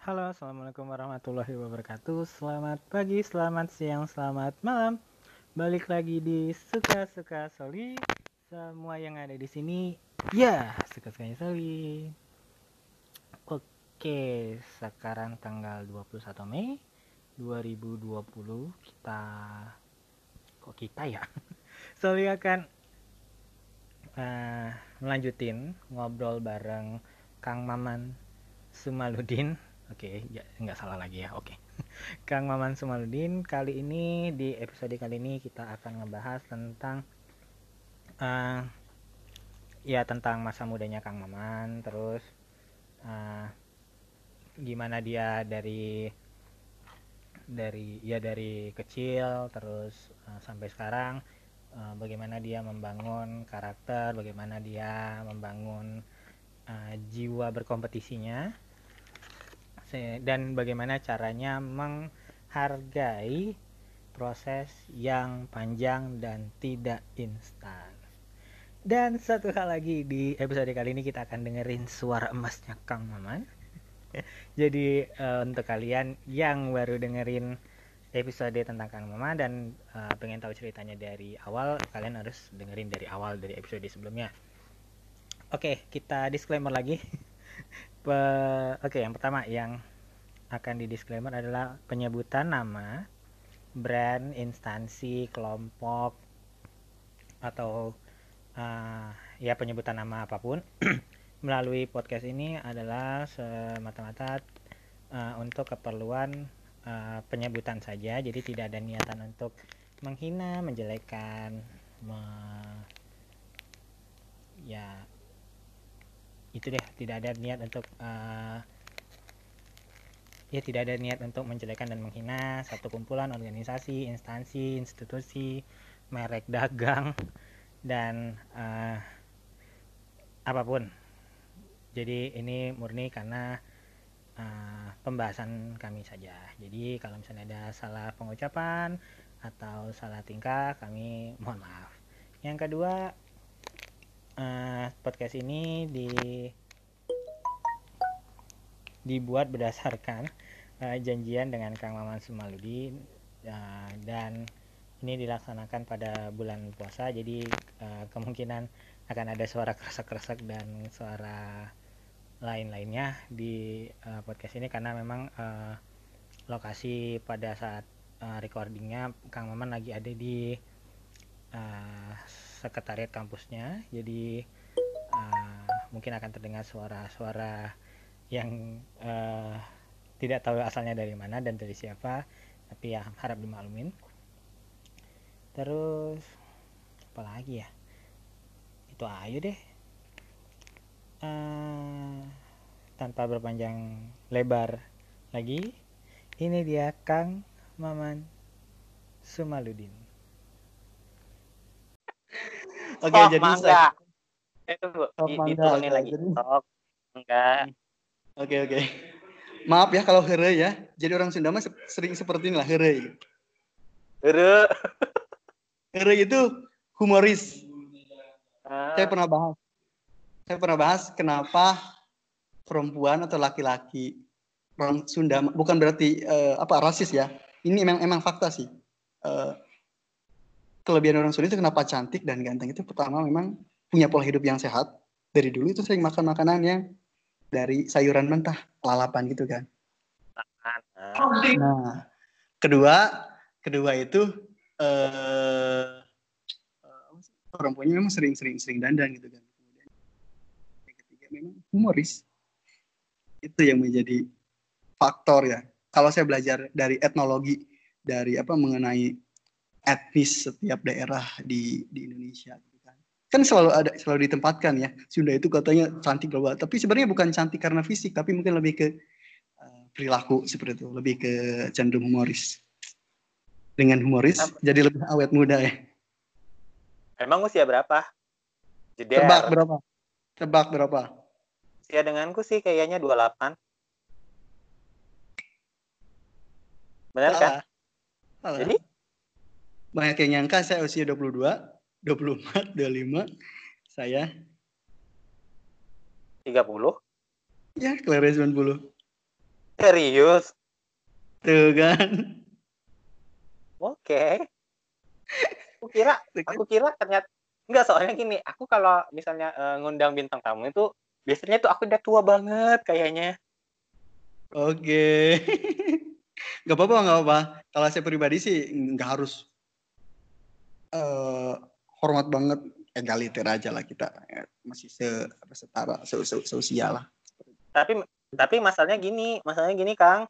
Halo, Assalamualaikum warahmatullahi wabarakatuh. Selamat pagi, selamat siang, selamat malam. Balik lagi di Suka-Suka Soli. Semua yang ada di sini, ya, suka-sukanya Soli. Oke, sekarang tanggal 21 Mei 2020. Kita, kok kita ya? Soli akan uh, melanjutin ngobrol bareng Kang Maman Sumaludin Oke, okay, ya nggak salah lagi ya. Oke. Okay. Kang Maman Sumaludin, kali ini di episode kali ini kita akan ngebahas tentang uh, ya tentang masa mudanya Kang Maman, terus uh, gimana dia dari dari ya dari kecil terus uh, sampai sekarang uh, bagaimana dia membangun karakter, bagaimana dia membangun uh, jiwa berkompetisinya dan bagaimana caranya menghargai proses yang panjang dan tidak instan. Dan satu hal lagi di episode kali ini kita akan dengerin suara emasnya Kang Maman. Jadi uh, untuk kalian yang baru dengerin episode tentang Kang Maman dan uh, pengen tahu ceritanya dari awal, kalian harus dengerin dari awal dari episode sebelumnya. Oke, kita disclaimer lagi. Oke, okay, yang pertama yang akan di disclaimer adalah penyebutan nama, brand, instansi, kelompok, atau uh, ya penyebutan nama apa pun melalui podcast ini adalah semata-mata uh, untuk keperluan uh, penyebutan saja. Jadi tidak ada niatan untuk menghina, menjelekkan, me ya itu deh tidak ada niat untuk uh, ya tidak ada niat untuk menjelekan dan menghina satu kumpulan organisasi instansi institusi merek dagang dan uh, apa pun. Jadi ini murni karena uh, pembahasan kami saja. Jadi kalau misalnya ada salah pengucapan atau salah tingkah kami mohon maaf. Yang kedua uh, podcast ini di dibuat berdasarkan uh, janjian dengan Kang Maman Sumaludi uh, dan ini dilaksanakan pada bulan puasa jadi uh, kemungkinan akan ada suara kerasak-kerasak dan suara lain-lainnya di uh, podcast ini karena memang uh, lokasi pada saat uh, recordingnya Kang Maman lagi ada di uh, sekretariat kampusnya. Jadi uh, mungkin akan terdengar suara-suara yang uh, tidak tahu asalnya dari mana dan dari siapa tapi ya harap dimaklumin. Terus apa lagi ya? Itu ayo deh. Uh, tanpa berpanjang lebar lagi ini dia Kang Maman Sumaludin Oke, okay, jadi mangga. saya eh, tunggu, di, diturunin lagi. Sok, enggak. Oke, okay, oke. Okay. Maaf ya kalau here ya. Jadi orang Sunda mah sering seperti inilah here. Here. here itu humoris. Ah. Saya pernah bahas. Saya pernah bahas kenapa perempuan atau laki-laki orang Sunda bukan berarti uh, apa rasis ya. Ini emang emang fakta sih. Uh, kelebihan orang Sunda itu kenapa cantik dan ganteng itu pertama memang punya pola hidup yang sehat. Dari dulu itu sering makan makanan yang dari sayuran mentah, lalapan gitu kan. Nah, kedua, kedua itu eh perempuannya memang sering-sering sering dandan gitu kan. Kemudian yang ketiga memang humoris. Itu yang menjadi faktor ya. Kalau saya belajar dari etnologi dari apa mengenai etnis setiap daerah di di Indonesia gitu kan. Kan selalu ada selalu ditempatkan ya. Sunda itu katanya cantik global, tapi sebenarnya bukan cantik karena fisik, tapi mungkin lebih ke uh, perilaku seperti itu, lebih ke cenderung humoris. Dengan humoris Apa? jadi lebih awet muda ya. Emang usia berapa? Jeder. Tebak berapa? Tebak berapa? Usia denganku sih kayaknya 28. Benar kan? Jadi banyak yang nyangka saya usia 22, 24, 25. Saya 30. Ya, kelahiran 90. Serius? Tuh kan. Oke. Aku kira, aku kira ternyata enggak soalnya gini, aku kalau misalnya uh, ngundang bintang tamu itu biasanya tuh aku udah tua banget kayaknya. Oke. Gak apa-apa, gak apa-apa. Kalau saya pribadi sih nggak harus uh, hormat banget egaliter aja lah kita ya, masih se setara se, se, seusia lah. Tapi tapi masalahnya gini, masalahnya gini Kang.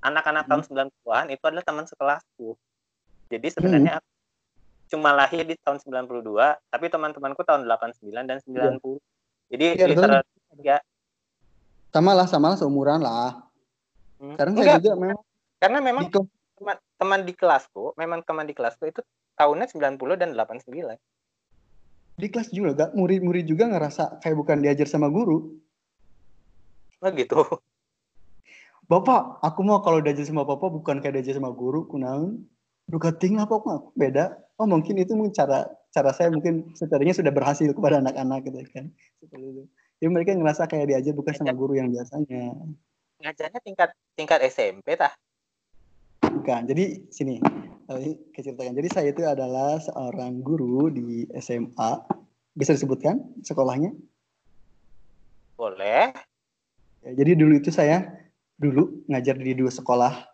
Anak-anak hmm. tahun 90-an itu adalah teman sekelasku. Jadi sebenarnya hmm. cuma lahir di tahun 92, tapi teman-temanku tahun 89 dan 90. Ya. Jadi ya, literal ya. Sama lah, sama lah seumuran lah. Hmm. Sekarang saya juga memang karena memang teman, teman di kelasku, memang teman di kelasku itu tahunnya 90 dan 89 di kelas juga murid-murid juga ngerasa kayak bukan diajar sama guru. Oh gitu. Bapak aku mau kalau diajar sama bapak bukan kayak diajar sama guru kunaun kating apa aku beda. Oh mungkin itu mungkin cara cara saya mungkin sebenarnya sudah berhasil kepada anak-anak gitu kan. Seperti itu. Ya mereka ngerasa kayak diajar bukan sama guru yang biasanya. Ngajarnya tingkat tingkat SMP tah bukan jadi sini keceritakan. Jadi saya itu adalah seorang guru di SMA. Bisa disebutkan sekolahnya? Boleh. Ya, jadi dulu itu saya dulu ngajar di dua sekolah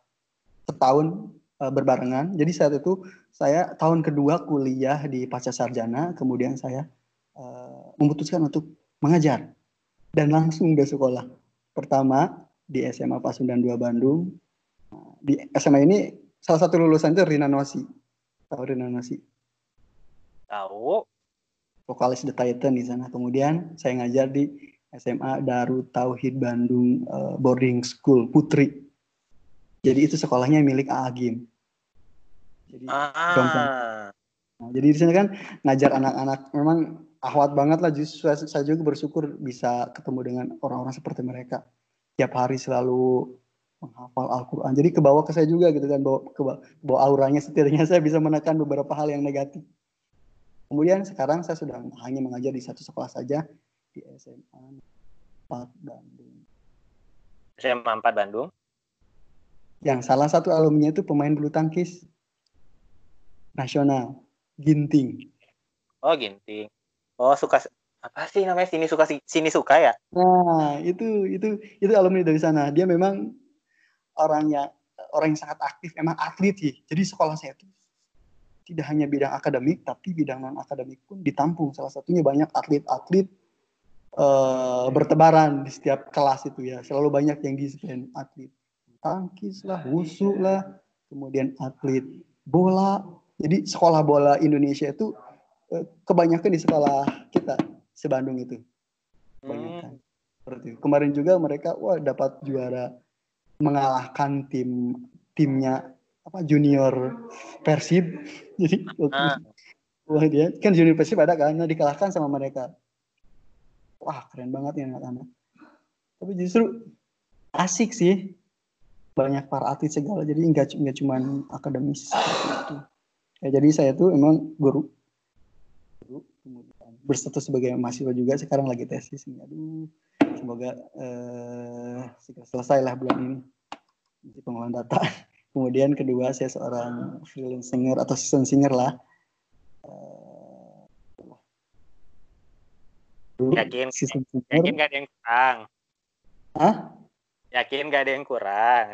setahun uh, berbarengan. Jadi saat itu saya tahun kedua kuliah di Pasca Sarjana, kemudian saya uh, memutuskan untuk mengajar dan langsung ke sekolah. Pertama di SMA Pasundan 2 Bandung. Di SMA ini salah satu lulusan itu Rina Nosi. Tahu Rina Nosi? Tahu. Vokalis The Titan di sana. Kemudian saya ngajar di SMA Darut Tauhid Bandung uh, Boarding School Putri. Jadi itu sekolahnya milik Agim. Jadi ah. Nah, jadi di sana kan ngajar anak-anak memang ahwat banget lah justru saya juga bersyukur bisa ketemu dengan orang-orang seperti mereka. Tiap hari selalu menghafal Al-Quran. Jadi ke bawah ke saya juga gitu kan, bawa, ke bawa auranya setidaknya saya bisa menekan beberapa hal yang negatif. Kemudian sekarang saya sudah hanya mengajar di satu sekolah saja di SMA 4 Bandung. SMA 4 Bandung? Yang salah satu alumni itu pemain bulu tangkis nasional, Ginting. Oh Ginting. Oh suka apa sih namanya sini suka sini suka ya? Nah itu itu itu alumni dari sana. Dia memang orang yang orang yang sangat aktif emang atlet sih. Jadi sekolah saya itu tidak hanya bidang akademik tapi bidang non akademik pun ditampung. Salah satunya banyak atlet-atlet uh, bertebaran di setiap kelas itu ya. Selalu banyak yang disiplin atlet tangkis lah wusu lah kemudian atlet bola. Jadi sekolah bola Indonesia itu uh, kebanyakan di sekolah kita sebandung itu. Kebanyakan. Hmm. seperti itu. kemarin juga mereka wah dapat juara mengalahkan tim timnya apa junior Persib. Jadi ah. wah dia kan junior Persib ada kan nah, dikalahkan sama mereka. Wah keren banget ya anak-anak tapi justru asik sih. Banyak para atlet segala jadi nggak nggak cuma akademis itu ya jadi saya tuh emang guru guru kemudian berstatus sebagai mahasiswa juga sekarang lagi tesis nih. Aduh semoga uh, selesai lah bulan ini di pengolahan data. Kemudian kedua saya seorang freelance singer atau season singer lah. Uh, yakin season singer. yakin gak ada yang kurang. Hah? Yakin gak ada yang kurang.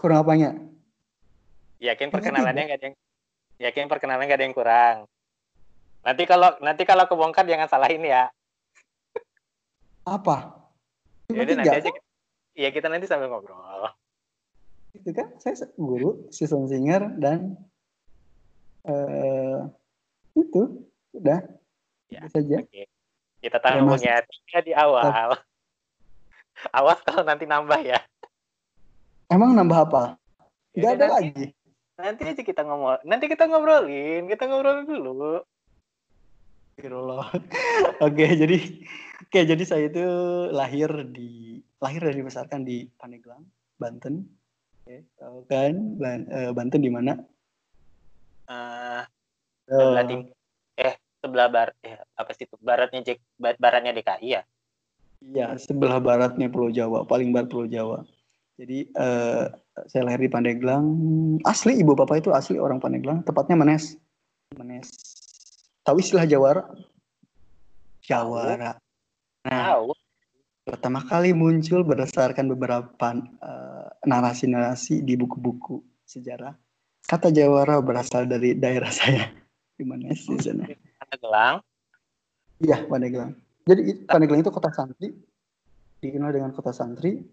Kurang apanya? Yakin perkenalannya gak ada yang yakin perkenalan gak ada yang kurang. Nanti kalau nanti kalau kebongkar jangan salahin ya. Apa? Jadi nanti aja Iya kita nanti sambil ngobrol. Itu kan saya guru, season singer dan uh, itu udah ya, saja. Okay. Kita tamunya tiga di awal. Awas kalau nanti nambah ya. Emang nambah apa? Gak ada nanti, lagi. Nanti aja kita ngomong. Nanti kita ngobrolin. Kita ngobrolin dulu. Oke, jadi oke, jadi saya itu lahir di lahir dan dibesarkan di Pandeglang, Banten. Oke, tahu kan eh, Banten di mana? Uh, sebelah uh, eh sebelah barat eh apa sih itu baratnya Jack baratnya DKI ya? Iya, sebelah baratnya Pulau Jawa, paling barat Pulau Jawa. Jadi eh, saya lahir di Pandeglang. Asli ibu bapak itu asli orang Pandeglang, tepatnya Menes. Menes. Tahu istilah Jawara? Jawara. Nah, pertama kali muncul berdasarkan beberapa eh, narasi-narasi di buku-buku sejarah. Kata Jawara berasal dari daerah saya di Menes di sana. Gelang. Iya, Pandeglang. Jadi Pandeglang itu kota santri, dikenal dengan kota santri,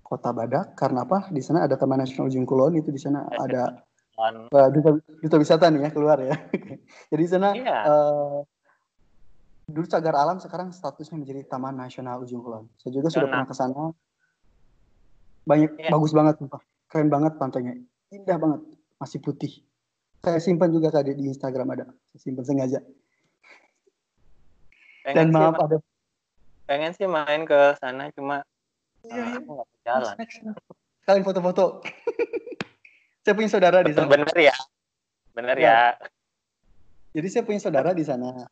kota badak. Karena apa? Di sana ada Taman Nasional Ujung Kulon, itu di sana ada Dan uh, duta, duta wisata nih ya keluar ya. Jadi di sana Iya. eh, dulu cagar alam sekarang statusnya menjadi Taman Nasional Ujung Kulon. Saya juga sudah pernah ke sana. Banyak Iya. bagus banget, sumpah. keren banget pantainya, indah banget, masih putih. Saya simpan juga tadi di Instagram ada, saya simpan sengaja. pengen Dan maaf ma- ada pengen sih main ke sana cuma Iya, iya. aku nggak jalan. Kalian foto-foto. saya punya saudara di sana. Bener ya. Bener Iya. ya. Jadi saya punya saudara di sana.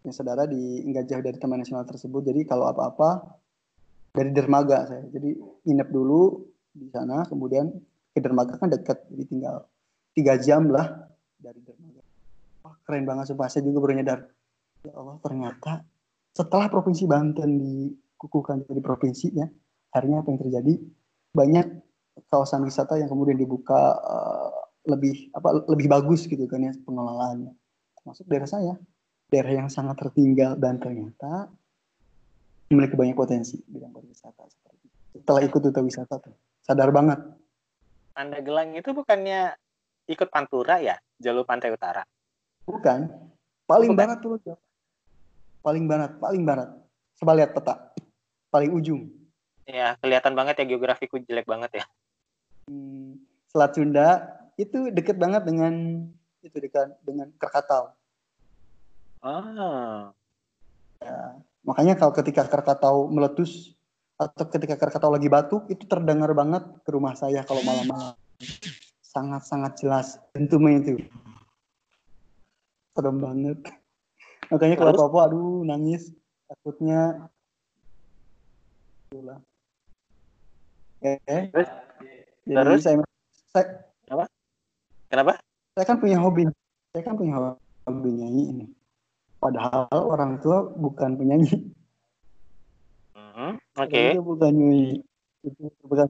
Punya saudara di nggak jauh dari Taman Nasional tersebut. Jadi kalau apa-apa dari dermaga saya. Jadi nginep dulu di sana, kemudian ke dermaga kan dekat, jadi tinggal tiga jam lah dari dermaga. Wah, keren banget sumpah. Saya juga baru nyadar. Ya Allah, ternyata setelah provinsi Banten dikukuhkan jadi provinsi ya, akhirnya apa yang terjadi? Banyak kawasan wisata yang kemudian dibuka eh, lebih apa lebih bagus gitu kan ya pengelolaannya. Termasuk daerah saya, daerah yang sangat tertinggal dan ternyata memiliki banyak potensi bidang pariwisata seperti itu. Setelah ikut duta wisata tuh, sadar banget. Pandeglang itu bukannya ikut Pantura ya, jalur pantai utara. Bukan, paling Bukan. barat tuh. Paling barat, paling barat. Coba lihat peta, paling ujung. Ya, kelihatan banget ya geografiku jelek banget ya. Selat Sunda itu deket banget dengan itu dekat dengan Krakatau. Ah, Makanya kalau ketika Krakatau meletus atau ketika Krakatau lagi batuk itu terdengar banget ke rumah saya kalau malam-malam. Sangat-sangat jelas dentumnya itu. Serem banget. Makanya kalau apa-apa aduh nangis takutnya Itulah. Eh, Terus? Jadi Terus? saya, saya kenapa? saya kan punya hobi saya kan punya hobi nyanyi ini. Padahal orang tua bukan penyanyi. Mhm, Orang Oke. tua bukan penyanyi Itu bukan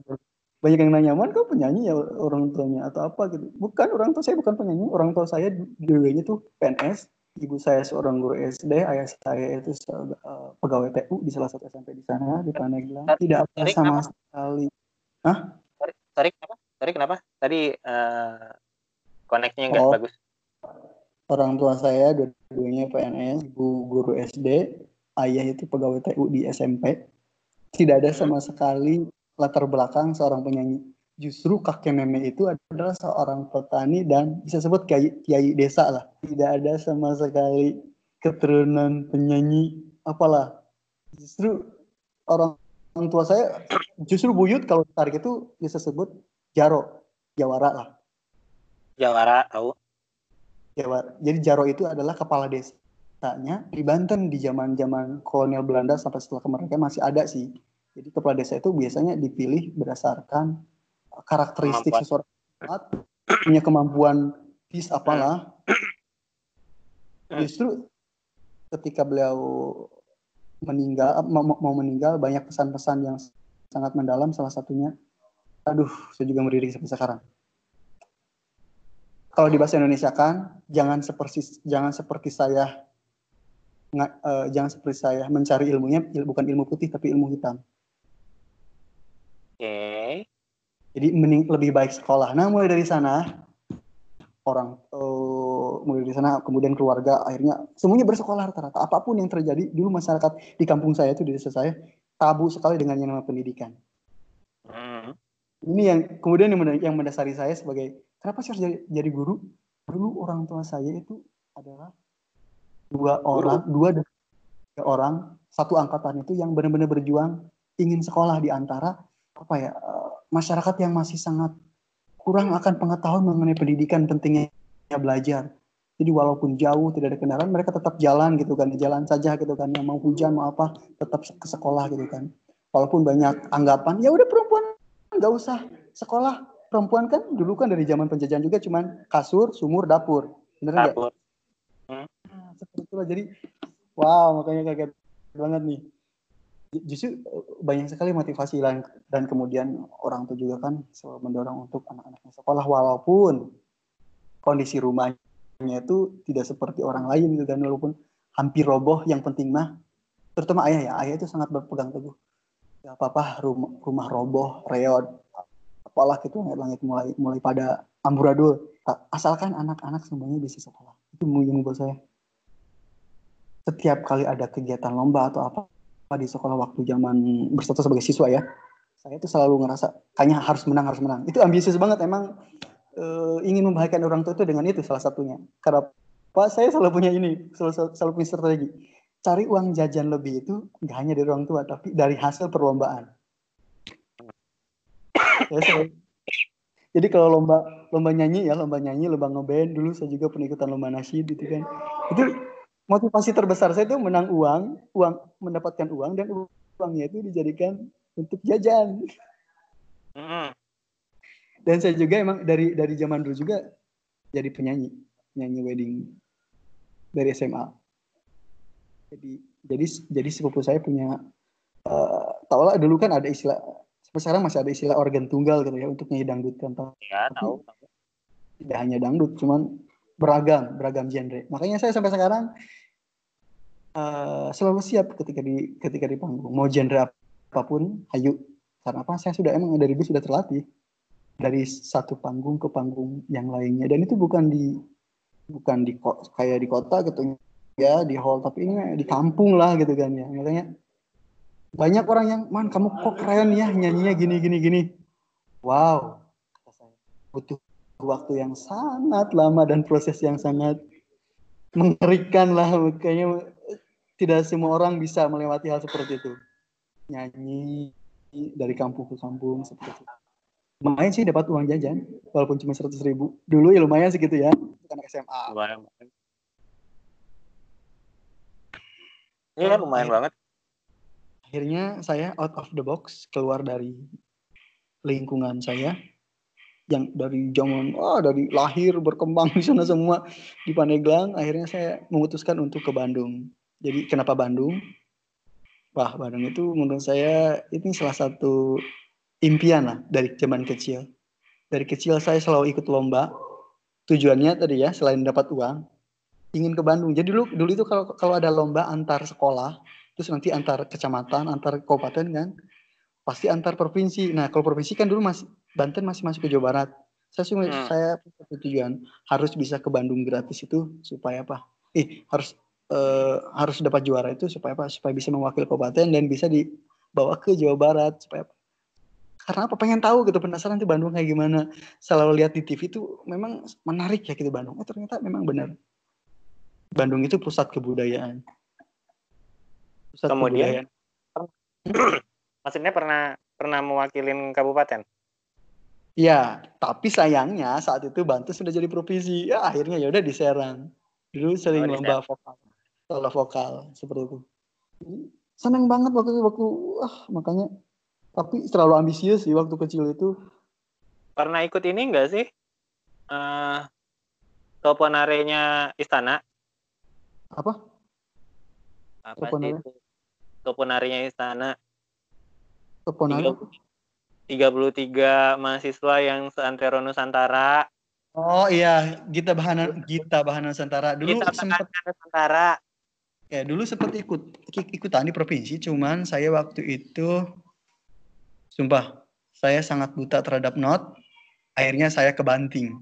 banyak yang nanya man kau penyanyi ya orang tuanya? Atau apa gitu. Bukan orang tua saya bukan penyanyi. Orang tua saya dulunya tuh PNS ibu saya seorang guru SD ayah saya itu eh, pegawai TU di salah satu SMP di sana di Pandeglang. Tidak apa sama kenapa? sekali Sorry kenapa? Sorry kenapa? Tadi eh, koneksinya nggak Oh. bagus. orang tua saya dua-duanya PNS, ibu guru SD, ayah itu pegawai TU di SMP. Tidak ada sama sekali latar belakang seorang penyanyi. Justru kakek nenek itu adalah seorang petani dan bisa sebut kiai, kiai desa lah. Tidak ada sama sekali keturunan penyanyi apalah. Justru orang, orang tua saya justru buyut kalau tarik itu bisa sebut jaro, jawara lah. Jawara tahu. Jawa. Jadi Jaro itu adalah kepala desanya di Banten di zaman-zaman kolonial Belanda sampai setelah kemerdekaan masih ada sih. Jadi kepala desa itu biasanya dipilih berdasarkan karakteristik Kemampuan. seseorang punya kemampuan bis apalah. Hmm. Justru ketika beliau meninggal mau, mau- meninggal banyak pesan-pesan yang sangat mendalam salah satunya aduh saya juga merinding sampai sekarang. Kalau di bahasa Indonesia kan jangan seperti jangan seperti saya eh, jangan seperti saya mencari ilmunya il- bukan ilmu putih tapi ilmu hitam. Oke. jadi mending lebih baik sekolah. Nah mulai dari sana orang mulai dari sana kemudian keluarga akhirnya semuanya bersekolah rata-rata. Apa pun yang terjadi dulu masyarakat di kampung saya itu di desa saya tabu sekali dengan yang namanya pendidikan. Hmm. ini yang kemudian yang, menda- yang mendasari saya sebagai kenapa sih harus jadi, jadi guru? Dulu orang tua saya itu adalah dua orang dua dan tiga orang satu angkatan itu yang benar-benar berjuang ingin sekolah di antara apa ya eh, masyarakat yang masih sangat kurang akan pengetahuan mengenai pendidikan pentingnya belajar Jadi walaupun jauh tidak ada kendaraan, mereka tetap jalan gitu kan, jalan saja gitu kan. Yang mau hujan mau apa, tetap ke sekolah gitu kan. Walaupun banyak anggapan, ya udah perempuan nggak usah sekolah. Perempuan kan dulu kan dari zaman penjajahan juga cuman kasur, sumur, dapur. Bener nggak? Dapur. Nah, seperti itulah. Jadi, wow, makanya kaget banget nih. Justru eh, banyak sekali motivasi dan, dan kemudian orang tua juga kan selalu mendorong untuk anak-anaknya sekolah walaupun kondisi rumahnya itu tidak seperti orang lain gitu kan walaupun hampir roboh yang penting mah terutama ayah ya ayah itu sangat berpegang teguh. Ya apa-apa rumah, rumah roboh reot apalah gitu langit mulai mulai pada amburadul. Asalkan anak-anak semuanya bisa sekolah. Itu yang buat saya. Setiap kali ada kegiatan lomba atau apa di sekolah waktu zaman berstatus sebagai siswa ya saya itu selalu ngerasa kayaknya harus menang harus menang. Itu ambisius banget emang e, ingin membahagiakan orang tua itu dengan itu salah satunya. Karena pak saya selalu punya ini selalu, selalu punya strategi. Cari uang jajan lebih itu nggak hanya dari orang tua tapi dari hasil perlombaan. Ya, saya, jadi kalau lomba lomba nyanyi ya lomba nyanyi lomba ngeband. Dulu saya juga pernah ikutan lomba nasyid gitu kan. Itu motivasi terbesar saya itu menang uang, uang mendapatkan uang dan uangnya itu dijadikan untuk jajan. Mm. Dan saya juga emang dari dari zaman dulu juga jadi penyanyi, nyanyi wedding dari SMA. Jadi jadi jadi sepupu saya punya uh, tau lah dulu kan ada istilah sekarang masih ada istilah organ tunggal gitu ya untuk nyanyi dangdut kan Ya, tahu. Tidak hanya dangdut, cuman beragam, beragam genre. Makanya saya sampai sekarang uh, selalu siap ketika di ketika di panggung mau genre apa pun hayu karena apa saya sudah emang dari dulu sudah terlatih dari satu panggung ke panggung yang lainnya. Dan itu bukan di bukan di kayak di kota gitu ya di hall tapi ini di kampung lah gitu kan ya. Makanya banyak orang yang man kamu kok keren ya nyanyinya gini gini gini. Wow. Butuh waktu yang sangat lama dan proses yang sangat mengerikan lah. Kayaknya tidak semua orang bisa melewati hal seperti itu. Nyanyi dari kampung ke kampung seperti itu. Lumayan sih dapat uang jajan, walaupun cuma seratus ribu. Dulu ya lumayan segitu ya, anak SMA. Lumayan. Iya lumayan Akhir, banget. Akhirnya saya out of the box, keluar dari lingkungan saya yang dari zaman oh dari lahir berkembang di sana semua di Pandeglang akhirnya saya memutuskan untuk ke Bandung jadi kenapa Bandung? Wah, Bandung itu menurut saya ini salah satu impian lah dari zaman kecil. Dari kecil saya selalu ikut lomba. Tujuannya tadi ya, selain dapat uang, ingin ke Bandung. Jadi dulu dulu itu kalau kalau ada lomba antar sekolah, terus nanti antar kecamatan, antar kabupaten kan, pasti antar provinsi. Nah, kalau provinsi kan dulu masih Banten masih masuk ke Jawa Barat. Saya sih hmm. saya tujuan harus bisa ke Bandung gratis itu supaya apa? Eh, harus uh, harus dapat juara itu supaya apa? Supaya bisa mewakili kabupaten dan bisa dibawa ke Jawa Barat supaya apa? Karena apa? Pengen tahu gitu penasaran tuh Bandung kayak gimana. Selalu lihat di TV itu memang menarik ya gitu Bandung. Eh ternyata memang benar. Bandung itu pusat kebudayaan. Pusat Kemudian, kebudayaan. maksudnya pernah pernah mewakilin kabupaten? Iya, tapi sayangnya saat itu Banten sudah jadi provinsi. Ya akhirnya ya udah di Serang. Dulu sering oh, lomba vokal solo vokal seperti itu seneng banget waktu itu waktu ah makanya tapi terlalu ambisius sih waktu kecil itu pernah ikut ini enggak sih uh, toponarenya istana apa apa Toponare? sih itu toponarenya istana Toponare? 33 mahasiswa yang seantero Nusantara Oh iya, Gita Bahana Gita Bahana Nusantara. Dulu Gita sempat Nusantara. Ya, dulu seperti ikut ikutan di provinsi, cuman saya waktu itu sumpah saya sangat buta terhadap not. Akhirnya saya kebanting.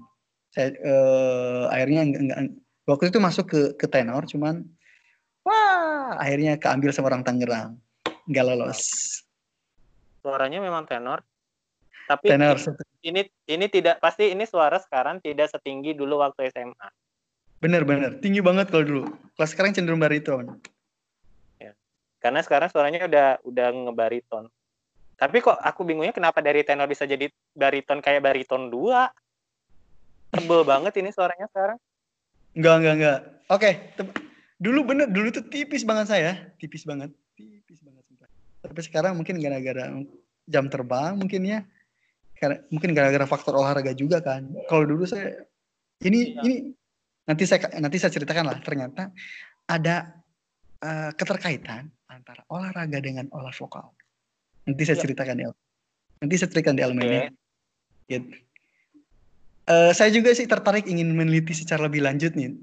Saya eh, akhirnya enggak, enggak, waktu itu masuk ke ke tenor, cuman wah akhirnya keambil sama orang Tangerang, nggak lolos. Suaranya memang tenor, tapi tenor. ini ini tidak pasti ini suara sekarang tidak setinggi dulu waktu SMA. Bener-bener, tinggi banget kalau dulu. Kelas sekarang cenderung bariton. Ya. Karena sekarang suaranya udah udah ngebariton. Tapi kok aku bingungnya kenapa dari tenor bisa jadi bariton kayak bariton dua? Tebel banget ini suaranya sekarang. Enggak, enggak, enggak. Oke, tep- dulu bener, dulu tuh tipis banget saya, tipis banget, tipis banget sumpah. Tapi sekarang mungkin gara-gara jam terbang mungkin ya, karena mungkin gara-gara faktor olahraga juga kan. Kalau dulu saya ini Iya. ini nanti saya nanti saya ceritakan lah ternyata ada eh, keterkaitan antara olahraga dengan olah vokal. Nanti saya Iya. ceritakan ya. Nanti saya ceritakan di elemennya. Oke. Gitu. Eh, saya juga sih tertarik ingin meneliti secara lebih lanjut nih.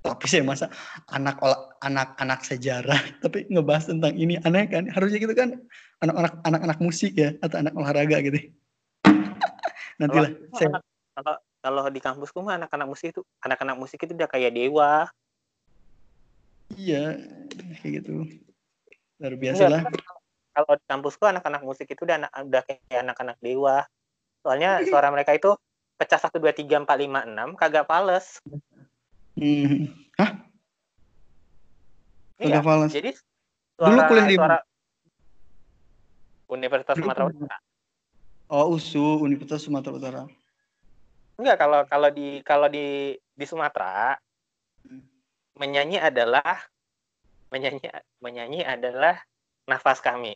Tapi saya masa anak olah, anak anak sejarah tapi ngebahas tentang ini aneh kan? Harusnya gitu kan anak-anak anak-anak musik ya atau anak olahraga gitu. Nantilah Kalau- saya kalau kalau di kampusku mah anak-anak musik itu anak-anak musik itu udah kayak dewa. iya kayak gitu. Luar biasa Enggak, lah. Kalau di kampusku anak-anak musik itu udah anak udah kayak anak-anak dewa. Soalnya suara mereka itu pecah 1 2 3 4 5 6 kagak pales. Hmm. Iya. Kagak fals. Jadi Dulu suara kuliah di suara Universitas Dulu Sumatera Utara. Oh USU Universitas Sumatera Utara. Enggak, kalau kalau di kalau di di Sumatera Hmm. menyanyi adalah menyanyi menyanyi adalah nafas kami.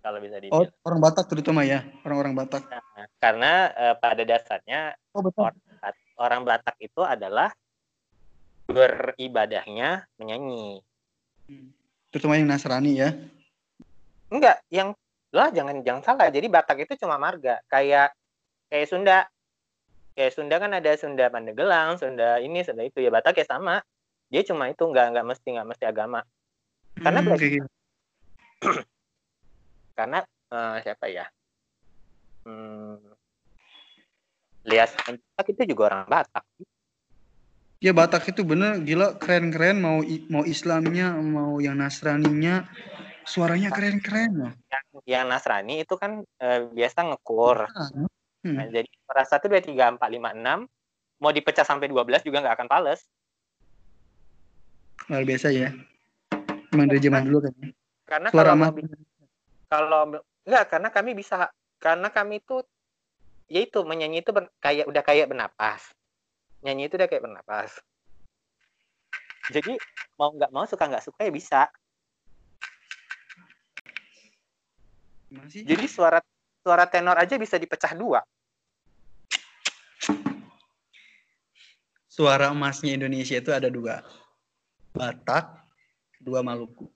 Kalau bisa Oh dibilang. orang Batak terutama ya orang-orang Batak. Nah, karena eh, pada dasarnya Oh betul. orang Batak itu adalah beribadahnya menyanyi. Terutama yang Nasrani ya. Enggak, yang lah jangan jangan salah. Jadi Batak itu cuma marga, kayak kayak Sunda. Kayak Sunda kan ada Sunda Pandeglang, Sunda ini, Sunda itu ya Batak ya sama. Dia cuma itu nggak nggak mesti nggak mesti agama. Karena Hmm. Karena eh, siapa ya? Hmm, Lias Anjak itu juga orang Batak. Ya Batak itu bener gila keren-keren mau mau Islamnya mau yang Nasraninya suaranya keren-keren loh. Yang, yang Nasrani itu kan eh, biasa ngekur. Hmm. Nah, jadi suara 1, 2, 3, 4, 5, 6 mau dipecah sampai 12 juga nggak akan pales. Luar biasa ya. Emang dari zaman dulu kan. Karena Suara kalau mau kalau enggak karena kami bisa karena kami itu yaitu menyanyi itu ber- kayak udah kayak bernapas. Nyanyi itu udah kayak bernapas. Jadi mau nggak mau suka nggak suka ya bisa. Gimana sih? Jadi suara suara tenor aja bisa dipecah dua. Suara emasnya Indonesia itu ada dua. Batak, dua Maluku.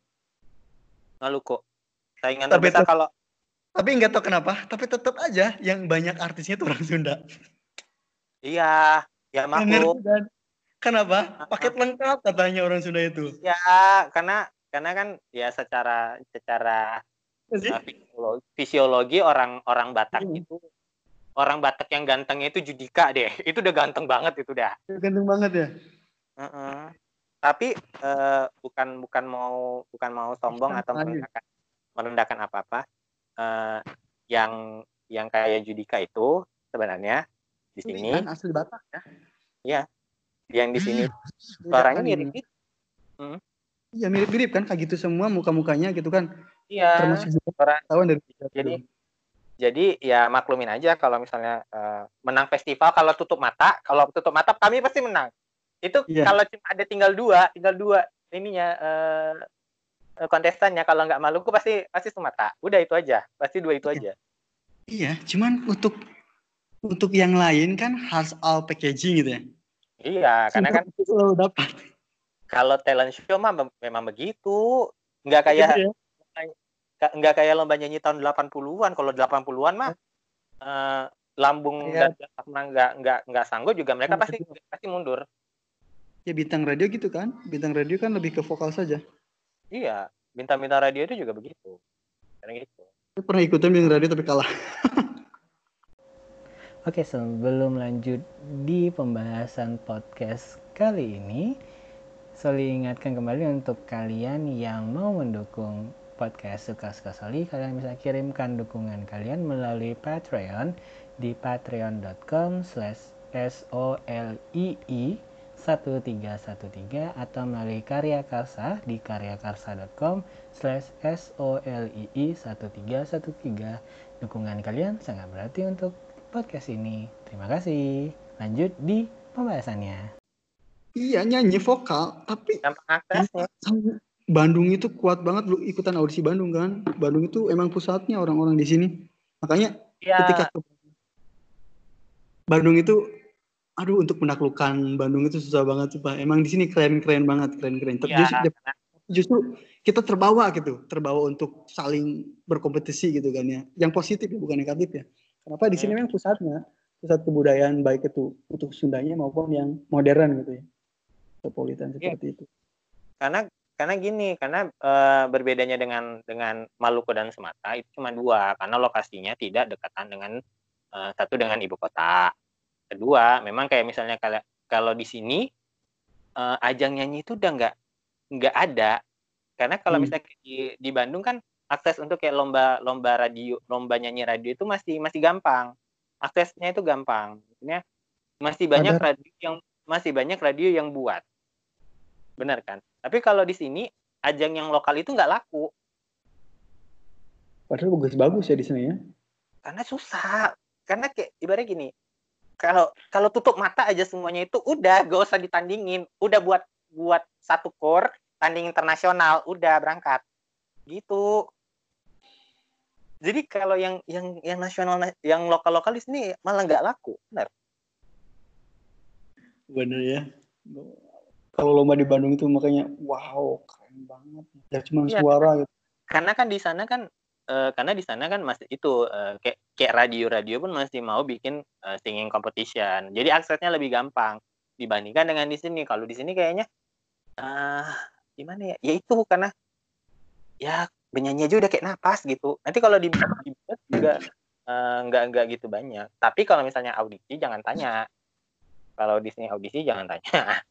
Maluku. Saingan Tapi terbesar kalau Tapi nggak tahu kenapa, tapi tetap aja yang banyak artisnya tuh orang Sunda. iya, ya maklum. kan? Kenapa? Paket lengkap katanya orang Sunda itu. Ya, karena karena kan ya secara secara uh, fisiologi, fisiologi orang orang Batak Hmm. itu orang Batak yang gantengnya itu Judika deh. Itu udah ganteng banget itu dah. Ganteng banget ya. Heeh. Tapi eh, bukan bukan mau bukan mau sombong atau Lanjut. merendahkan merendahkan apa-apa. Eh, yang yang kayak Judika itu sebenarnya di Ini sini kan asli Batak ya. yang di sini Beda suaranya kan mirip gitu. Iya mirip-mirip kan kayak gitu semua muka-mukanya gitu kan. Iya. Termasuk Suara- tahun dari Jadi jadi ya maklumin aja kalau misalnya eh, menang festival kalau tutup mata, kalau tutup mata kami pasti menang. Itu Iya. kalau cuma ada tinggal dua, tinggal dua ininya eh, kontestannya kalau nggak Maluku pasti pasti Sumatera. Udah itu aja, pasti dua itu aja. Iya, cuman untuk untuk yang lain kan harus all packaging gitu ya. Iya, karena kan selalu dapat. kalau talent show mah mem- memang begitu. Nggak kayak Gitu ya. ka- nggak kayak lomba nyanyi tahun 80-an. Kalau 80-an mah eh, lambung Iya. dan nggak nggak nggak sanggup juga mereka Iya, pasti pasti mundur. Ya bintang radio gitu kan. Bintang radio kan lebih ke vokal saja. Iya, bintang-bintang radio itu juga begitu. Kadang gitu. Saya pernah ikutan bintang radio tapi kalah. Oke, sebelum lanjut di pembahasan podcast kali ini, Soli ingatkan kembali untuk kalian yang mau mendukung podcast Suka-Suka Soli, kalian bisa kirimkan dukungan kalian melalui Patreon di patreon.com slash solii 1313 atau melalui Karya Karsa di karyakarsa.com slash solii 1313 dukungan kalian sangat berarti untuk podcast ini. Terima kasih. Lanjut di pembahasannya. iya nyanyi vokal tapi aksesnya Bandung itu kuat banget lu ikutan audisi Bandung kan Bandung itu emang pusatnya orang-orang di sini makanya ya ketika ke Bandung itu aduh untuk menaklukkan Bandung itu susah banget sih Pak. Emang di sini keren-keren banget keren-keren. Tapi ya, justru, kita terbawa gitu terbawa untuk saling berkompetisi gitu kan ya. Yang positif ya bukan negatif ya. Kenapa? Di sini Hmm. memang pusatnya pusat kebudayaan baik itu untuk Sundanya maupun yang modern gitu ya. Metropolitan Iya. seperti itu. Karena karena gini karena eh, berbedanya dengan dengan Maluku dan Sumatera itu cuma dua. Karena lokasinya tidak dekatan dengan eh, satu dengan ibu kota kedua memang kayak misalnya kalau kalau di sini eh, ajang nyanyi itu udah nggak nggak ada. Karena kalau Hmm. misalnya di di Bandung kan akses untuk kayak lomba lomba radio lomba nyanyi radio itu masih masih gampang. Aksesnya itu gampang. Maksudnya masih banyak Ada- radio yang masih banyak radio yang buat. Benar kan? Tapi kalau di sini ajang yang lokal itu nggak laku. Padahal bagus-bagus ya di sini ya. Karena susah. Karena kayak ibaratnya gini kalau kalau tutup mata aja semuanya itu udah gak usah ditandingin. Udah buat buat satu core tanding internasional udah berangkat. Gitu. Jadi kalau yang yang yang nasional yang lokal lokal di sini malah nggak laku benar? Bener ya. Kalau lomba di Bandung itu makanya wow keren banget. Ya cuma Iya. suara gitu. Karena kan di sana kan eh, karena di sana kan masih itu eh, kayak kayak radio-radio pun masih mau bikin eh, singing competition. Jadi aksesnya lebih gampang dibandingkan dengan di sini. Kalau di sini kayaknya ah gimana ya? Ya itu karena ya penyanyi aja udah kayak napas gitu. Nanti kalau di, di juga eh, nggak nggak gitu banyak. Tapi kalau misalnya audisi jangan tanya. Kalau di sini audisi jangan tanya.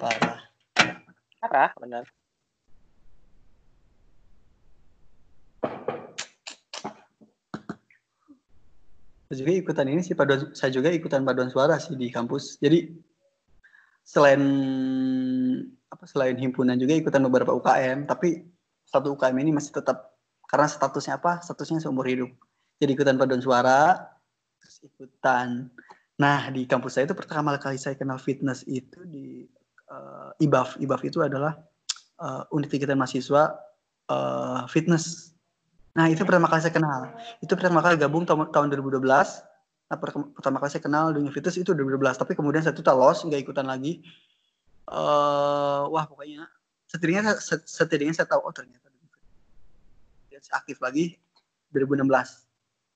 parah Parah benar. Saya juga ikutan ini sih paduan saya juga ikutan paduan suara sih di kampus. Jadi selain apa selain himpunan juga ikutan beberapa UKM tapi satu UKM ini masih tetap karena statusnya apa? Statusnya seumur hidup. Jadi ikutan paduan suara terus ikutan. Nah di kampus saya itu pertama kali saya kenal fitness itu di eh, IBAF IBAF itu adalah eh, unit kegiatan mahasiswa eh, fitness nah itu pertama kali saya kenal. Itu pertama kali gabung tahun, tahun 2012 nah, per- pertama kali saya kenal dunia fitness itu 2012 tapi kemudian saya tuh los nggak ikutan lagi. Eh wah pokoknya setidaknya set- setidaknya saya tahu oh ternyata fitness aktif lagi 2016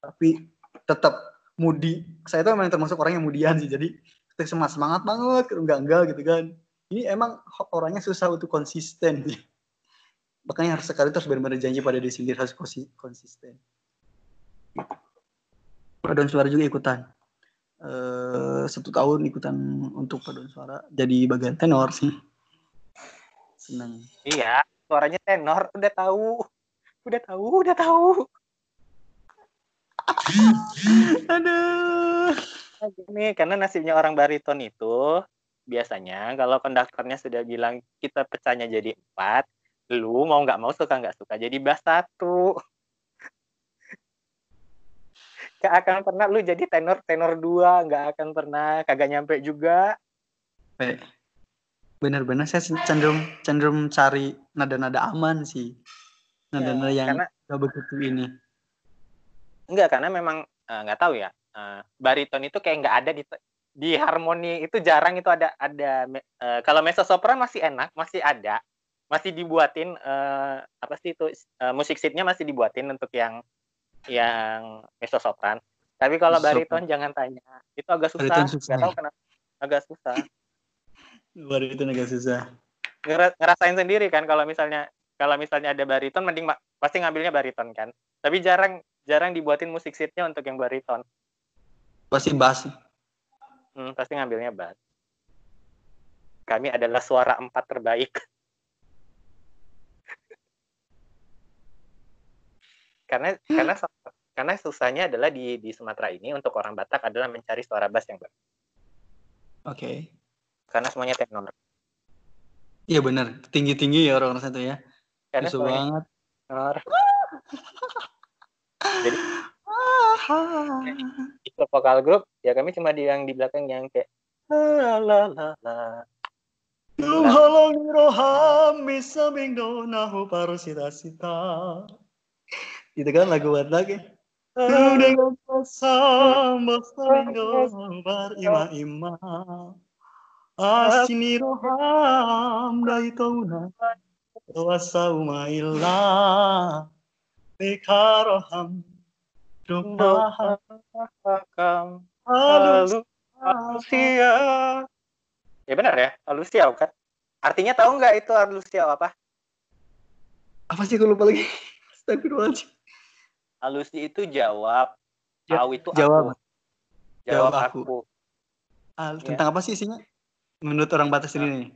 tapi tetap mudi. Saya tuh memang termasuk orang yang mudian sih. Jadi semangat semangat banget. Enggak enggak gitu kan. Ini emang orangnya susah untuk konsisten. sih makanya harus sekali terus benar-benar janji pada diri sendiri harus konsi- konsisten. Paduan suara juga ikutan. Eh satu tahun ikutan untuk paduan suara. Jadi bagian tenor sih. Senang. Iya, suaranya tenor, udah tahu. Udah tahu, udah tahu. aduh. Gini, karena nasibnya orang bariton itu biasanya kalau konduktornya sudah bilang kita pecahnya jadi empat, lu mau nggak mau suka nggak suka jadi bass satu. Gak akan pernah lu jadi tenor tenor dua, nggak akan pernah, kagak nyampe juga. benar-benar saya cenderung cenderung cari nada-nada aman sih nada-nada yang Karena gak begitu ini enggak karena memang eh, nggak tahu ya. eh, bariton itu kayak nggak ada di di harmoni itu jarang itu ada ada eh, kalau mezzo sopran masih enak, masih ada. Masih dibuatin eh, apa sih itu eh, musik sheetnya masih dibuatin untuk yang yang mezzo sopran. Tapi kalau bariton jangan tanya. Itu agak susah. Bariton susah. Nggak tahu kenapa agak susah. baru itu agak susah Ngera- ngerasain sendiri kan kalau misalnya kalau misalnya ada bariton mending pasti ngambilnya bariton kan. Tapi jarang jarang dibuatin musik sheetnya untuk yang bariton. pasti bass Hmm, pasti ngambilnya bass. Kami adalah suara empat terbaik. karena karena karena susahnya adalah di di Sumatera ini untuk orang Batak adalah mencari suara bass yang bagus. oke Karena semuanya tenor. iya benar tinggi-tinggi ya orang-orang tuh ya Karena semuanya banget tenor. Di klub vokal grup ya kami cuma di yang di belakang yang kayak la la la la. Menghalangi roham bisa mingdo nahu parusita-sita. Itu kan lagu buat lagi. Dengan pasang basa mingdo berima-ima. Asini roham dari tauna. Wasa umaila. Beka roham. Dumaha. Hakam Halus. Alusia. Ya benar ya, Alusia kan? Artinya tahu nggak itu Alusia apa? Apa sih aku lupa lagi? Astagfirullahaladzim. Alusi itu jawab. Ja- itu jawab. aku. Jawab, Jawab aku. aku. Ah, Iya. tentang apa sih isinya? Menurut orang batas ini nih.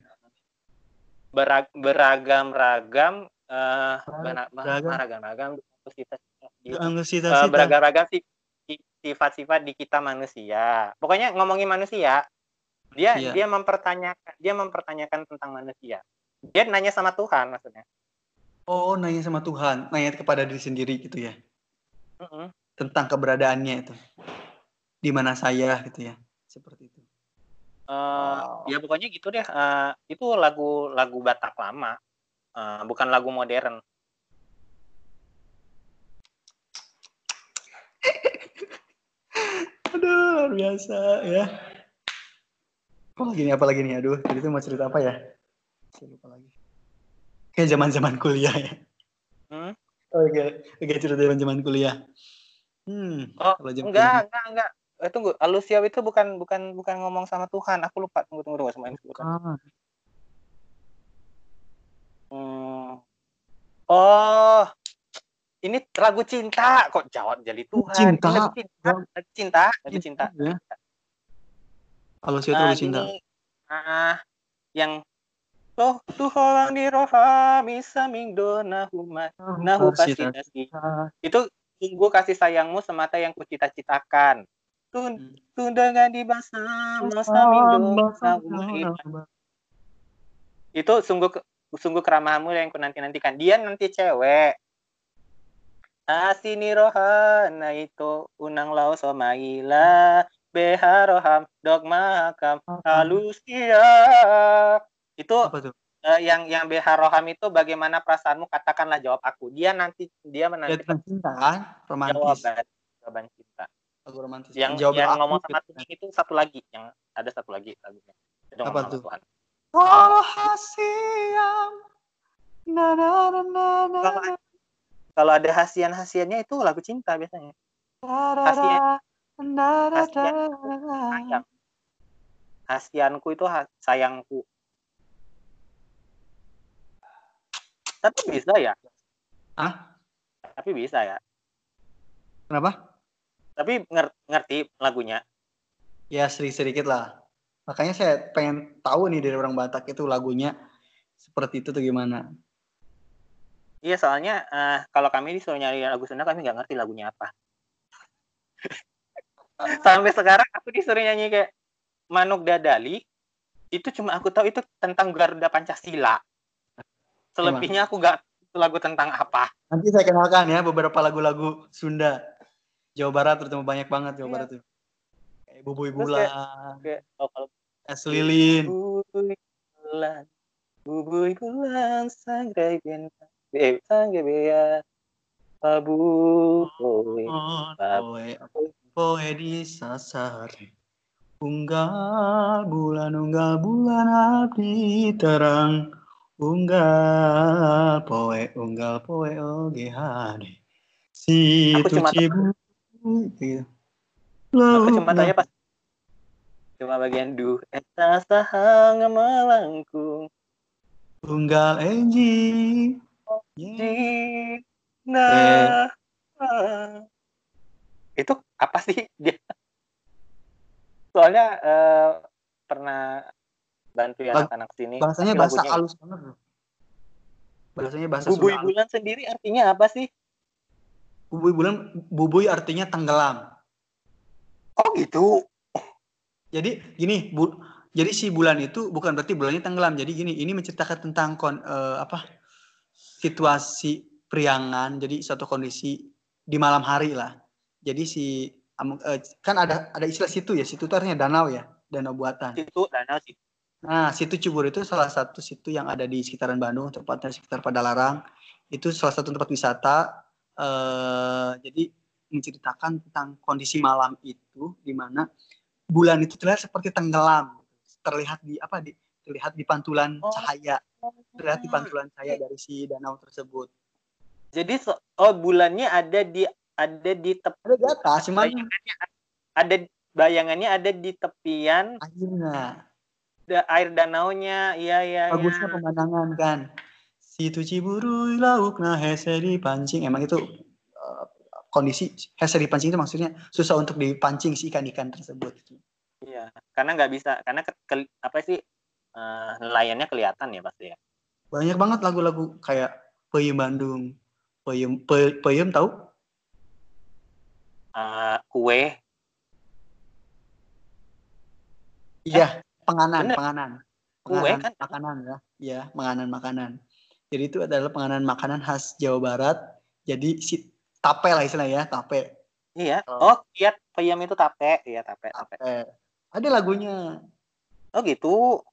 Berag- beragam-ragam eh Beragam. beragam-ragam eh, cita-cita. beragam-ragam si- si- sifat-sifat di kita manusia. Pokoknya ngomongin manusia, dia Iya. dia mempertanyakan dia mempertanyakan tentang manusia. Dia nanya sama Tuhan maksudnya. Oh, nanya sama Tuhan, nanya kepada diri sendiri gitu ya, Tentang keberadaannya itu. Di mana saya gitu ya, seperti itu. Eh, Wow. ya pokoknya gitu deh. Eh, itu lagu lagu Batak lama, Eh, bukan lagu modern. Aduh, luar biasa ya. Oh, gini apa lagi nih? Aduh, jadi itu mau cerita apa ya? Saya lupa lagi. Kayak zaman-zaman kuliah ya. Hmm? Oh, Oke, oke cerita zaman-zaman kuliah. Hmm, Oh, kalau zaman Enggak, enggak, enggak. Eh, tunggu, Alusia itu bukan bukan bukan ngomong sama Tuhan. Aku lupa. Tunggu, tunggu, tunggu. Semuanya bukan. Ah, Hmm. Oh, ini lagu cinta kok jawab jadi Tuhan. Cinta. Ini lagu cinta, lagu cinta, lagu cinta. ya. Kalau saya Ah, tuh cinta. ini, ah, yang Toh Tuhan di rohami samingdo nahuma nahu kasih Itu sungguh kasih sayangmu semata yang kucita-citakan. Tun Hmm. tundangan di bersama samingdo nahuma itu. Sungguh sungguh keramahanmu yang ku nanti nantikan dia nanti cewek. Asini rohana itu. Unang lau somaila beharoham dogma hakam halusia itu Apa tuh? eh, yang yang beharoham itu bagaimana perasaanmu katakanlah jawab aku dia nanti dia menanti tentang cinta kan, romantis. jawaban jawaban cinta Lagu romantis. yang Jawab yang aku ngomong sama. Tuhan itu satu lagi yang ada satu lagi lagunya Apa tuh? Tuhan. Oh, hasiam. Na, na, na, na, na, Kalau ada hasian-hasiannya itu lagu cinta biasanya hasian. Hasian. sayang. Hasianku itu sayangku. Tapi bisa ya. Hah? Tapi bisa ya. Kenapa? Tapi nger- ngerti lagunya. Ya sedikit-sedikit lah. Makanya saya pengen tahu nih dari orang Batak itu lagunya seperti itu tuh gimana. Iya soalnya eh, kalau kami disuruh nyari lagu Sunda kami nggak ngerti lagunya apa. Sampai sekarang aku disuruh nyanyi kayak Manuk Dadali itu cuma aku tahu itu tentang Garuda Pancasila. Selebihnya aku itu lagu tentang apa. Nanti saya kenalkan ya beberapa lagu-lagu Sunda. Jawa Barat terutama banyak banget Jawa Iya. Barat tuh. Kayak Terus Bulan, Kayak oh, kalau Es Lilin. Bubui bulan, bubui bulan, sangrai bintang, eh, sangrai bea, pabu, kowe. Poe di sasar. Unggal bulan, unggal bulan abdi terang. Unggal poe, unggal poe oge hade. Si cuma cibu. Gitu. Aku cuma tanya pas cuma bagian du eta sahang melangkung Unggal enji. di nah itu apa sih dia soalnya eh, pernah bantu Bang- anak-anak sini Bahasanya bahasa lagunya- halus banget. Bahasanya bahasa bubui Sunda halus. bulan sendiri artinya apa sih Bubui bulan, bubui artinya tenggelam. oh gitu Jadi gini, bu, jadi si bulan itu bukan berarti bulannya tenggelam. Jadi gini, ini menceritakan tentang kon, eh, apa situasi priangan. Jadi suatu kondisi di malam hari lah. Jadi si eh, kan ada ada istilah situ ya, situ itu artinya danau ya. danau buatan. Situ danau situ. Nah, situ Ciburu itu salah satu situ yang ada di sekitaran Bandung, tepatnya sekitar Padalarang. Itu salah satu tempat wisata. Eh, jadi menceritakan tentang kondisi malam itu, di mana bulan itu terlihat seperti tenggelam, terlihat di apa di terlihat di pantulan Oh. cahaya, terlihat di pantulan cahaya dari si danau tersebut. Jadi so- oh bulannya ada di ada di tep Ada di atas, cuman ada bayangannya ada di tepian akhirnya da- air danaunya. Iya iya iya. bagusnya pemandangan kan. Situ Ciburu laukna hese dipancing. Emang itu eh, kondisi hese dipancing itu maksudnya susah untuk dipancing si ikan-ikan tersebut. Iya, karena nggak bisa karena ke, ke- apa sih eh, nelayannya kelihatan ya pasti ya. Banyak banget lagu-lagu kayak Peyem Bandung, Peyem Pe- Peyem tahu? Eh, kue Iya, penganan, bener. penganan. Kue Penganan kan? makanan ya. Iya, penganan makanan. Jadi itu adalah penganan makanan khas Jawa Barat. Jadi si tape lah istilahnya ya, tape. Iya. Oh. Oh, kiat peyem itu tape. Iya, tape, tape. Tape. Ada lagunya. Oh, gitu.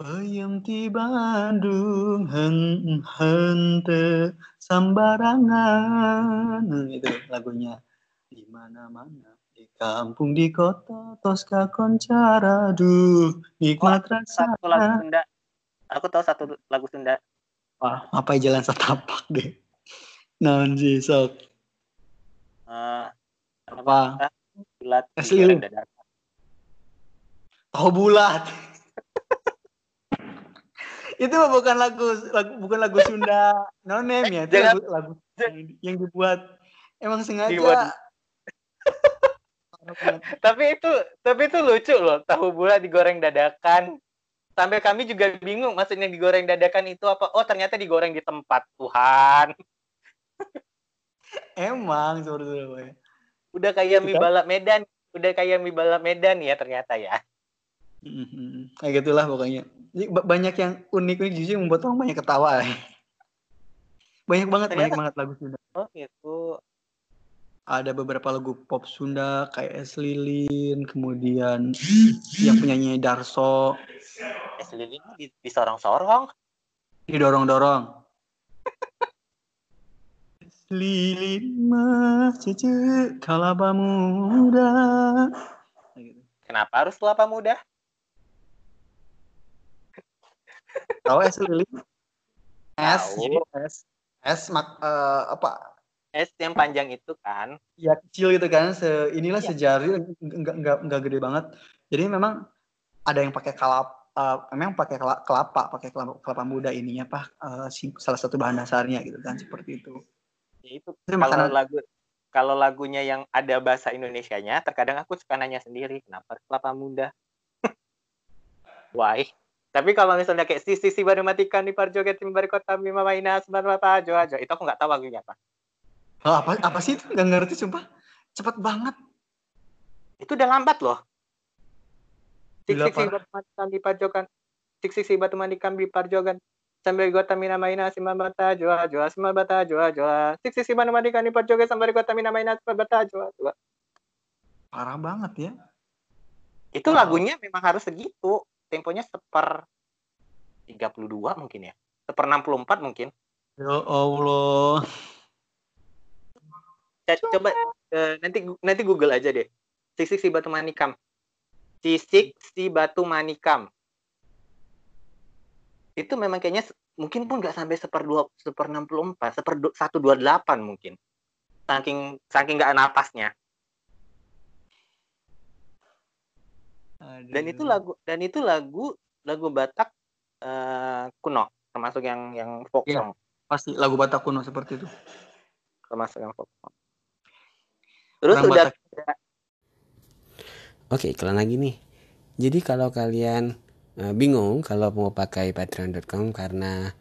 Peyem di Bandung hen hente sambarangan Nah, itu lagunya di mana-mana di kampung di kota Tosca Koncara duh nikmat rasa Satu lagu Sunda. Aku tahu satu lagu Sunda. Wah, apa jalan setapak deh non sih sok Eh, apa bulat lilin. dadakan. oh bulat itu bukan lagu, lagu bukan lagu Sunda no name ya itu Jangan- lagu, lagu yang, yang dibuat emang sengaja Dibuat. Tapi itu tapi itu lucu loh, tahu bulat digoreng dadakan. Sampai kami juga bingung maksudnya digoreng dadakan itu apa? Oh, ternyata digoreng di tempat. Tuhan. emang Boy. Udah kayak mie Kan? balap Medan. Udah kayak mie balap Medan ya ternyata ya. Mhm. kayak gitulah pokoknya Jadi, banyak yang unik unik justru yang membuat orang banyak ketawa banyak banget banyak Ternyata- banget lagu Sunda Oh, gitu. Ada beberapa lagu pop Sunda kayak Es Lilin kemudian yang penyanyi Darso Es lilin di, disorong-sorong. didorong-dorong Es Lilin mah cece kalaba muda gitu. Kenapa harus kelapa muda? tahu Es Lilin es jadi es es mak eh, apa Es yang panjang itu kan. ya kecil gitu kan se inilah Iya. sejari enggak enggak enggak gede banget jadi memang ada yang pakai kalap eh, memang pakai kela- kelapa pakai kelapa, kelapa muda ininya apa eh, si- salah satu bahan dasarnya gitu kan seperti itu Ya itu Itu kalau makanan lagu kalau lagunya yang ada bahasa Indonesianya, terkadang aku suka nanya sendiri, kenapa kelapa muda? Why? Tapi kalau misalnya kayak si si si baru matikan di parjoget timbari kota bima maina sebar apa ajo ajo itu aku nggak tahu lagunya apa. Oh, apa apa sih itu nggak ngerti sumpah cepet banget Itu udah lambat loh. Sik Gila, sik si parah. batu matikan di parjogan. Sik sik si batu matikan di parjogan. Sambil gota mina maina simba bata joa joa simba bata joa joa. Sik sik si batu matikan di parjogan sambil gota mina maina simba bata joa joa. parah banget ya Itu Wow. lagunya memang harus segitu. Temponya seper 32 mungkin ya. Seper 64 mungkin. ya Allah Coba eh, nanti nanti Google aja deh. Sisik si batu manikam. Sisik si batu manikam. Itu memang kayaknya mungkin pun nggak sampai seper dua seper 64, seper du- 128 mungkin. Saking saking nggak napasnya. Dan itu lagu dan itu lagu lagu Batak eh, kuno termasuk yang yang folk song. pasti lagu Batak kuno seperti itu termasuk yang folk song. Terus Orang udah. Oke, iklan lagi nih. Jadi kalau kalian eh, bingung kalau mau pakai patreon.com karena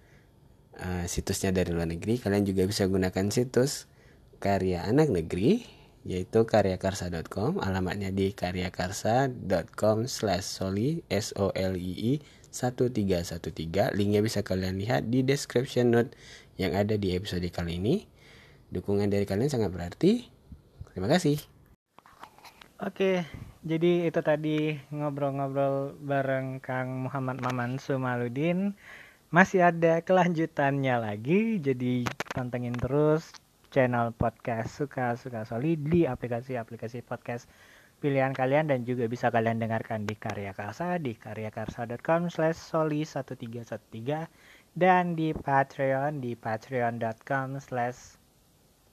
eh, situsnya dari luar negeri, kalian juga bisa gunakan situs karya anak negeri yaitu karyakarsa.com alamatnya di karyakarsa.com slash soli s o l i i 1313 linknya bisa kalian lihat di description note yang ada di episode kali ini dukungan dari kalian sangat berarti terima kasih Oke, jadi itu tadi ngobrol-ngobrol bareng Kang Muhammad Maman Sumaludin. Masih ada kelanjutannya lagi, jadi pantengin terus channel podcast Suka-Suka Soli di aplikasi-aplikasi podcast pilihan kalian dan juga bisa kalian dengarkan di Karya Karsa di karyakarsa.com slash soli 1313 dan di Patreon di patreon.com slash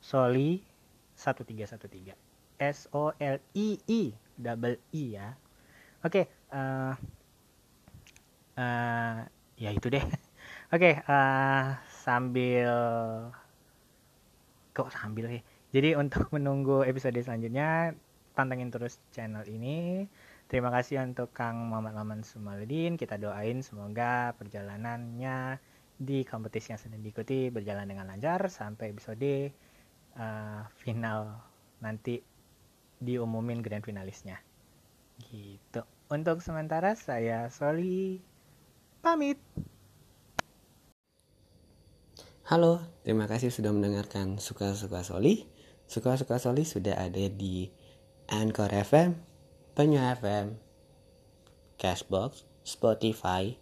soli 1313 S O L I I double I ya. Oke, okay, uh, eh, uh, eh, ya itu deh. Oke, okay, uh, eh, sambil kok sambil sih. Jadi untuk menunggu episode selanjutnya, pantengin terus channel ini. Terima kasih untuk Kang Muhammad Maman Sumaludin. Kita doain semoga perjalanannya di kompetisi yang sedang diikuti berjalan dengan lancar sampai episode uh, final. Nanti diumumin grand finalisnya. Gitu. Untuk sementara saya Soli. Pamit. Halo, terima kasih sudah mendengarkan Suka-Suka Soli. Suka-Suka Soli sudah ada di Anchor FM, Penyu FM, Cashbox, Spotify,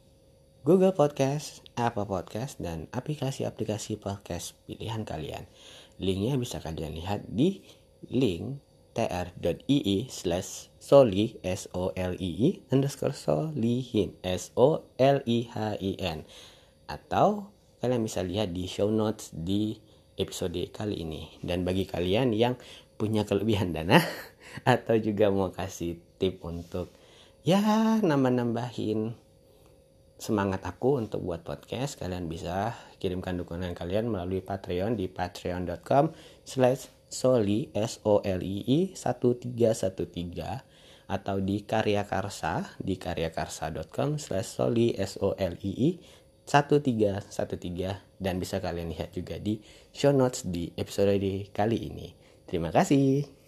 Google Podcast, Apple Podcast, dan aplikasi-aplikasi podcast pilihan kalian. Linknya bisa kalian lihat di link tr.ii slash soli s o l i i underscore solihin s o l i h i n. Atau kalian bisa lihat di show notes di episode kali ini. Dan bagi kalian yang punya kelebihan dana atau juga mau kasih tip untuk ya nambah-nambahin semangat aku untuk buat podcast kalian bisa kirimkan dukungan kalian melalui Patreon di patreon.com slash Soli S O L I I 1313 atau di Karya Karsa di karyakarsa.com slash soli S O L I I 1313 dan bisa kalian lihat juga di show notes di episode kali ini. Terima kasih.